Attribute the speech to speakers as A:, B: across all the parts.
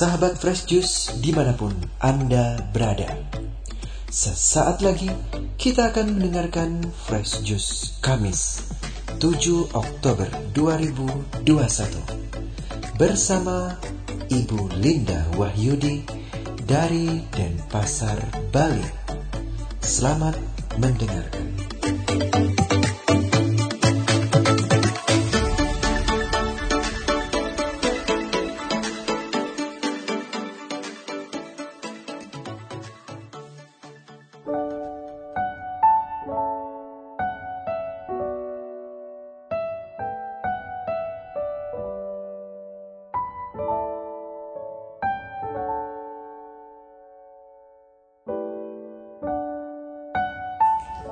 A: Sahabat Fresh Juice di mana pun Anda berada. Sesaat lagi kita akan mendengarkan Fresh Juice Kamis 7 Oktober 2021 Bersama Ibu Linda Wahyudi dari Denpasar, Bali. Selamat mendengarkan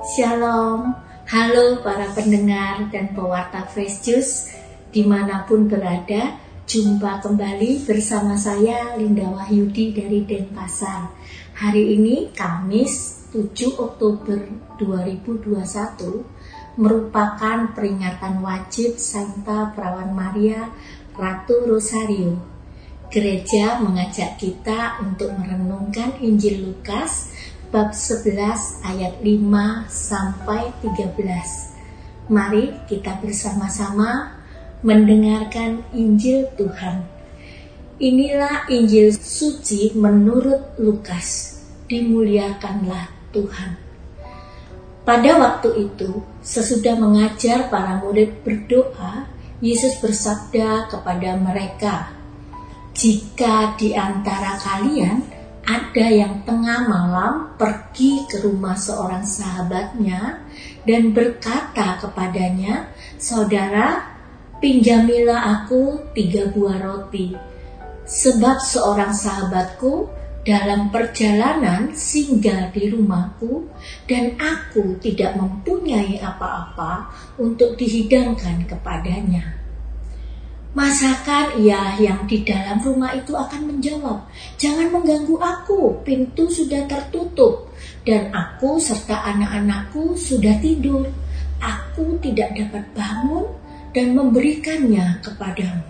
B: Shalom, halo para pendengar dan pewarta Fresh Juice di mana pun berada, jumpa kembali bersama saya Linda Wahyudi dari Denpasar. Hari ini Kamis 7 Oktober 2021 merupakan peringatan wajib Santa Perawan Maria Ratu Rosario. Gereja mengajak kita untuk merenungkan Injil Lukas bab 11 ayat 5 sampai 13. Mari kita bersama-sama mendengarkan Injil Tuhan. Inilah Injil suci menurut Lukas. Dimuliakanlah Tuhan. Pada waktu itu, sesudah mengajar para murid berdoa, Yesus bersabda kepada mereka, "Jika di antara kalian ada yang tengah malam pergi ke rumah seorang sahabatnya dan berkata kepadanya, "Saudara, pinjamilah aku tiga buah roti, sebab seorang sahabatku dalam perjalanan singgah di rumahku, dan aku tidak mempunyai apa-apa untuk dihidangkan kepadanya." Masakan ia yang di dalam rumah itu akan menjawab, "Jangan mengganggu aku, pintu sudah tertutup, dan aku serta anak-anakku sudah tidur. Aku tidak dapat bangun dan memberikannya kepadamu."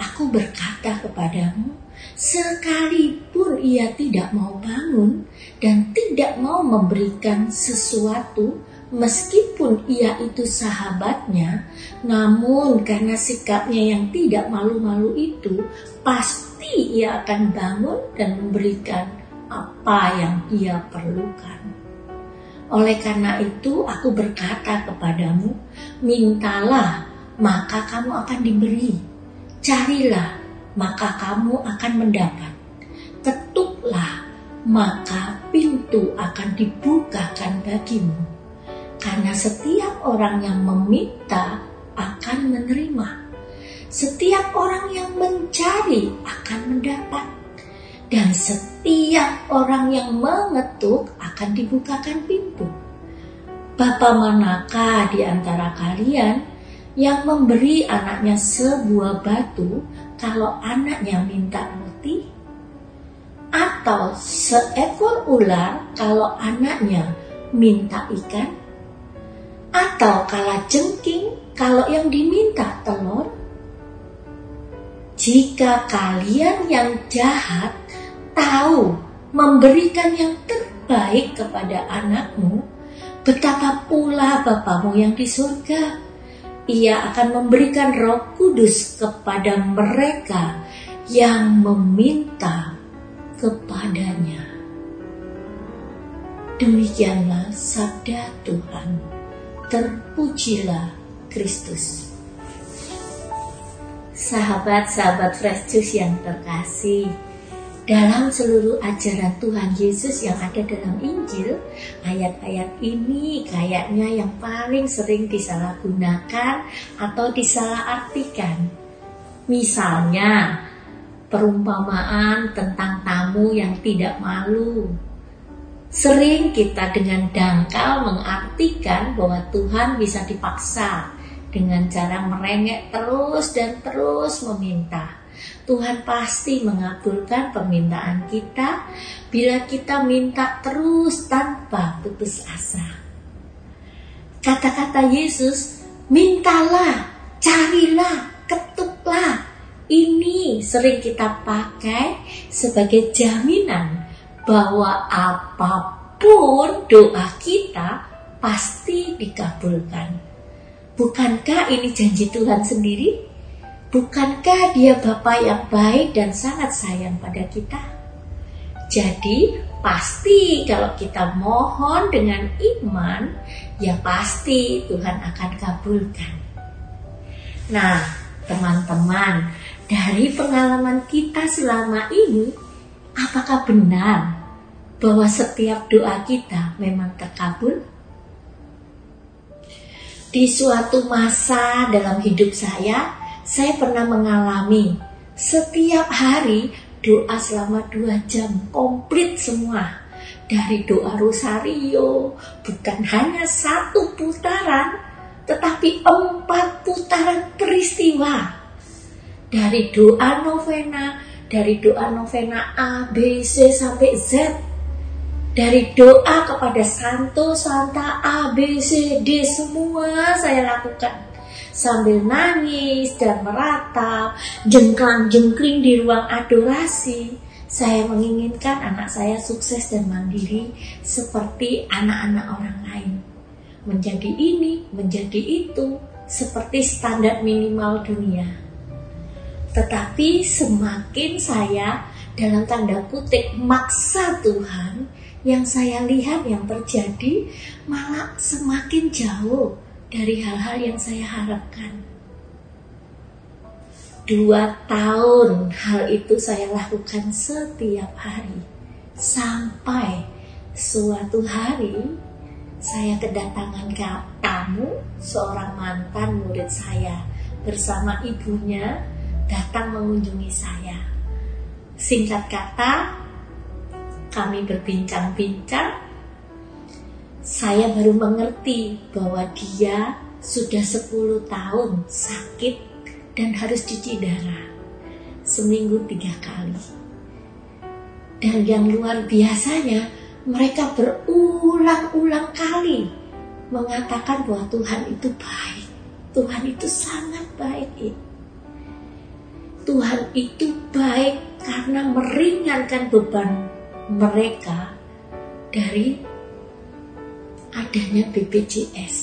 B: Aku berkata kepadamu, sekalipun ia tidak mau bangun dan tidak mau memberikan sesuatu, meskipun ia itu sahabatnya, namun karena sikapnya yang tidak malu-malu itu, pasti ia akan bangun dan memberikan apa yang ia perlukan. Oleh karena itu, aku berkata kepadamu, mintalah, maka kamu akan diberi. Carilah, maka kamu akan mendapat. Ketuklah, maka pintu akan dibukakan bagimu. Karena setiap orang yang meminta akan menerima. Setiap orang yang mencari akan mendapat. Dan setiap orang yang mengetuk akan dibukakan pintu. Bapak manakah di antara kalian yang memberi anaknya sebuah batu kalau anaknya minta roti? Atau seekor ular kalau anaknya minta ikan? Atau kala jengking kalau yang diminta telur, jika kalian yang jahat tahu memberikan yang terbaik kepada anakmu, betapa pula Bapamu yang di surga. Ia akan memberikan roh kudus kepada mereka yang meminta kepadanya. Demikianlah sabda Tuhan. Terpujilah Kristus. Sahabat-sahabat Fresh Juice yang terkasih, dalam seluruh ajaran Tuhan Yesus yang ada dalam Injil, ayat-ayat ini kayaknya yang paling sering disalahgunakan atau disalahartikan. Misalnya, perumpamaan tentang tamu yang tidak malu, Sering kita dengan dangkal mengartikan bahwa Tuhan bisa dipaksa dengan cara merengek terus dan terus meminta. Tuhan pasti mengabulkan permintaan kita bila kita minta terus tanpa putus asa. Kata-kata Yesus, mintalah, carilah, ketuklah. Ini sering kita pakai sebagai jaminan bahwa apa pun doa kita pasti dikabulkan. Bukankah ini janji Tuhan sendiri? Bukankah dia Bapa yang baik dan sangat sayang pada kita? Jadi, pasti kalau kita mohon dengan iman, ya pasti Tuhan akan kabulkan. Nah, teman-teman, dari pengalaman kita selama ini, apakah benar bahwa setiap doa kita memang terkabul? Di suatu masa dalam hidup saya, saya pernah mengalami setiap hari doa selama dua jam komplit semua dari doa rosario bukan hanya satu putaran tetapi empat putaran peristiwa dari doa novena dari doa novena A, B, C sampai Z dari doa kepada Santo, Santa A, B, C, D semua saya lakukan sambil nangis dan meratap, jengklang-jengkling di ruang adorasi. Saya menginginkan anak saya sukses dan mandiri seperti anak-anak orang lain. Menjadi ini, menjadi itu, seperti standar minimal dunia. Tetapi semakin saya dalam tanda kutip maksa Tuhan, yang saya lihat yang terjadi malah semakin jauh dari hal-hal yang saya harapkan. Dua tahun hal itu saya lakukan setiap hari. Sampai suatu hari saya kedatangan ke tamu seorang mantan murid saya bersama ibunya datang mengunjungi saya. Singkat kata, kami berbincang-bincang saya baru mengerti bahwa dia sudah 10 tahun sakit dan harus cuci darah seminggu tiga kali. Dan yang luar biasanya mereka berulang-ulang kali mengatakan bahwa Tuhan itu baik. Tuhan itu sangat baik. Tuhan itu baik karena meringankan beban mereka dari adanya BPJS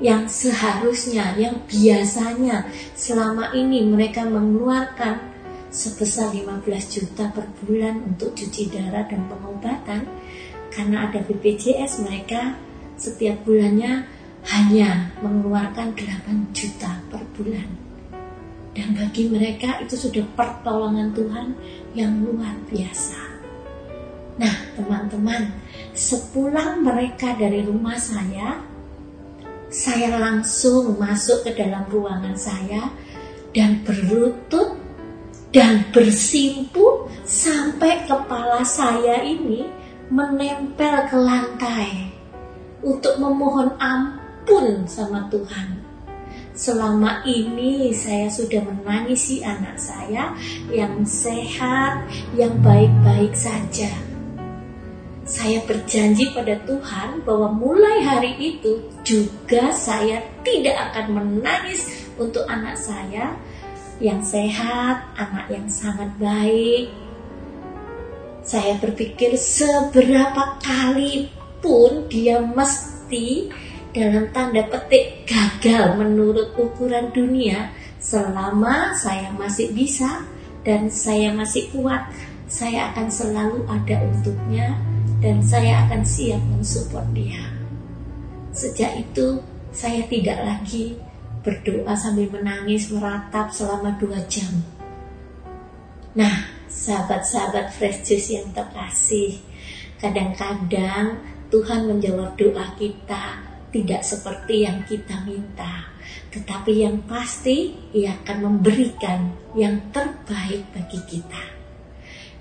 B: yang seharusnya, yang biasanya selama ini mereka mengeluarkan sebesar 15 juta per bulan untuk cuci darah dan pengobatan. Karena ada BPJS mereka setiap bulannya hanya mengeluarkan 8 juta per bulan. Dan bagi mereka itu sudah pertolongan Tuhan yang luar biasa Nah, teman-teman, sepulang mereka dari rumah saya, saya langsung masuk ke dalam ruangan saya dan berlutut dan bersimpu sampai kepala saya ini menempel ke lantai untuk memohon ampun sama Tuhan. Selama ini saya sudah menangisi anak saya yang sehat, yang baik-baik saja saya berjanji pada Tuhan bahwa mulai hari itu juga saya tidak akan menangis untuk anak saya yang sehat, anak yang sangat baik. Saya berpikir seberapa kali pun dia mesti dalam tanda petik gagal menurut ukuran dunia selama saya masih bisa dan saya masih kuat saya akan selalu ada untuknya dan saya akan siap mensupport dia. Sejak itu saya tidak lagi berdoa sambil menangis meratap selama dua jam. Nah, sahabat-sahabat fresh juice yang terkasih, kadang-kadang Tuhan menjawab doa kita tidak seperti yang kita minta, tetapi yang pasti Ia akan memberikan yang terbaik bagi kita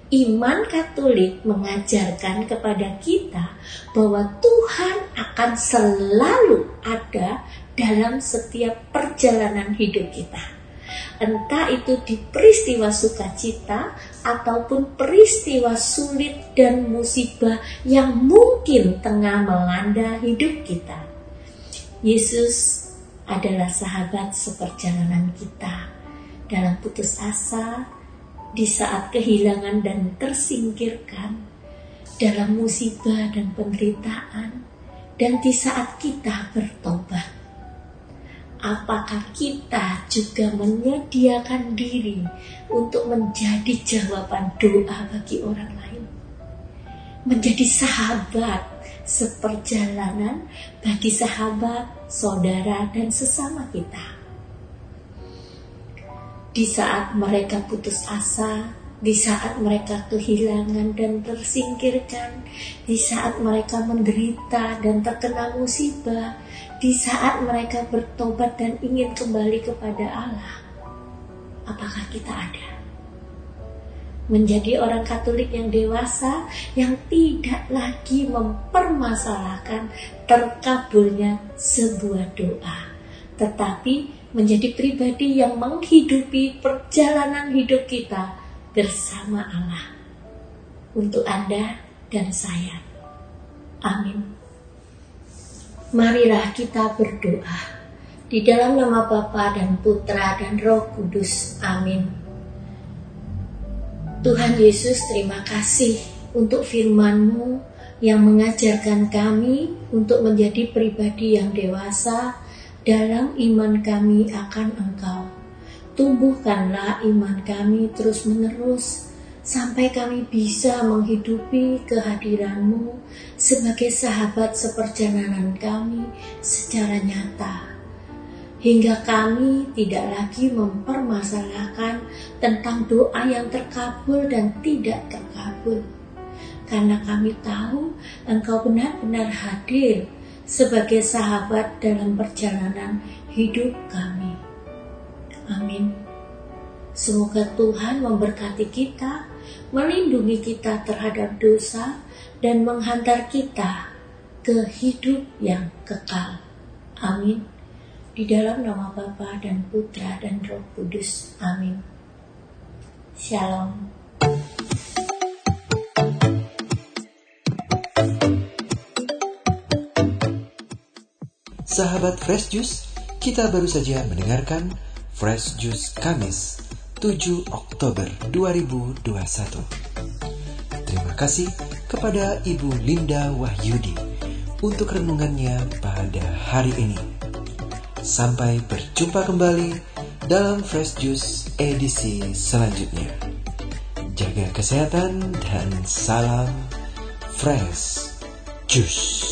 B: iman Katolik mengajarkan kepada kita bahwa Tuhan akan selalu ada dalam setiap perjalanan hidup kita. Entah itu di peristiwa sukacita ataupun peristiwa sulit dan musibah yang mungkin tengah melanda hidup kita. Yesus adalah sahabat seperjalanan kita dalam putus asa, di saat kehilangan dan tersingkirkan, dalam musibah dan penderitaan, dan di saat kita bertobat. Apakah kita juga menyediakan diri untuk menjadi jawaban doa bagi orang lain? Menjadi sahabat seperjalanan bagi sahabat, saudara, dan sesama kita di saat mereka putus asa, di saat mereka kehilangan dan tersingkirkan, di saat mereka menderita dan terkena musibah, di saat mereka bertobat dan ingin kembali kepada Allah. Apakah kita ada? Menjadi orang Katolik yang dewasa yang tidak lagi mempermasalahkan terkabulnya sebuah doa, tetapi menjadi pribadi yang menghidupi perjalanan hidup kita bersama Allah. Untuk Anda dan saya. Amin. Marilah kita berdoa. Di dalam nama Bapa dan Putra dan Roh Kudus. Amin. Tuhan Yesus terima kasih untuk firman-Mu yang mengajarkan kami untuk menjadi pribadi yang dewasa, dalam iman kami akan Engkau. Tumbuhkanlah iman kami terus-menerus sampai kami bisa menghidupi kehadiranmu sebagai sahabat seperjalanan kami secara nyata. Hingga kami tidak lagi mempermasalahkan tentang doa yang terkabul dan tidak terkabul. Karena kami tahu Engkau benar-benar hadir sebagai sahabat dalam perjalanan hidup kami. Amin. Semoga Tuhan memberkati kita, melindungi kita terhadap dosa, dan menghantar kita ke hidup yang kekal. Amin. Di dalam nama Bapa dan Putra dan Roh Kudus. Amin. Shalom.
A: Sahabat Fresh Juice, kita baru saja mendengarkan Fresh Juice Kamis 7 Oktober 2021. Terima kasih kepada Ibu Linda Wahyudi untuk renungannya pada hari ini. Sampai berjumpa kembali dalam Fresh Juice edisi selanjutnya. Jaga kesehatan dan salam Fresh Juice.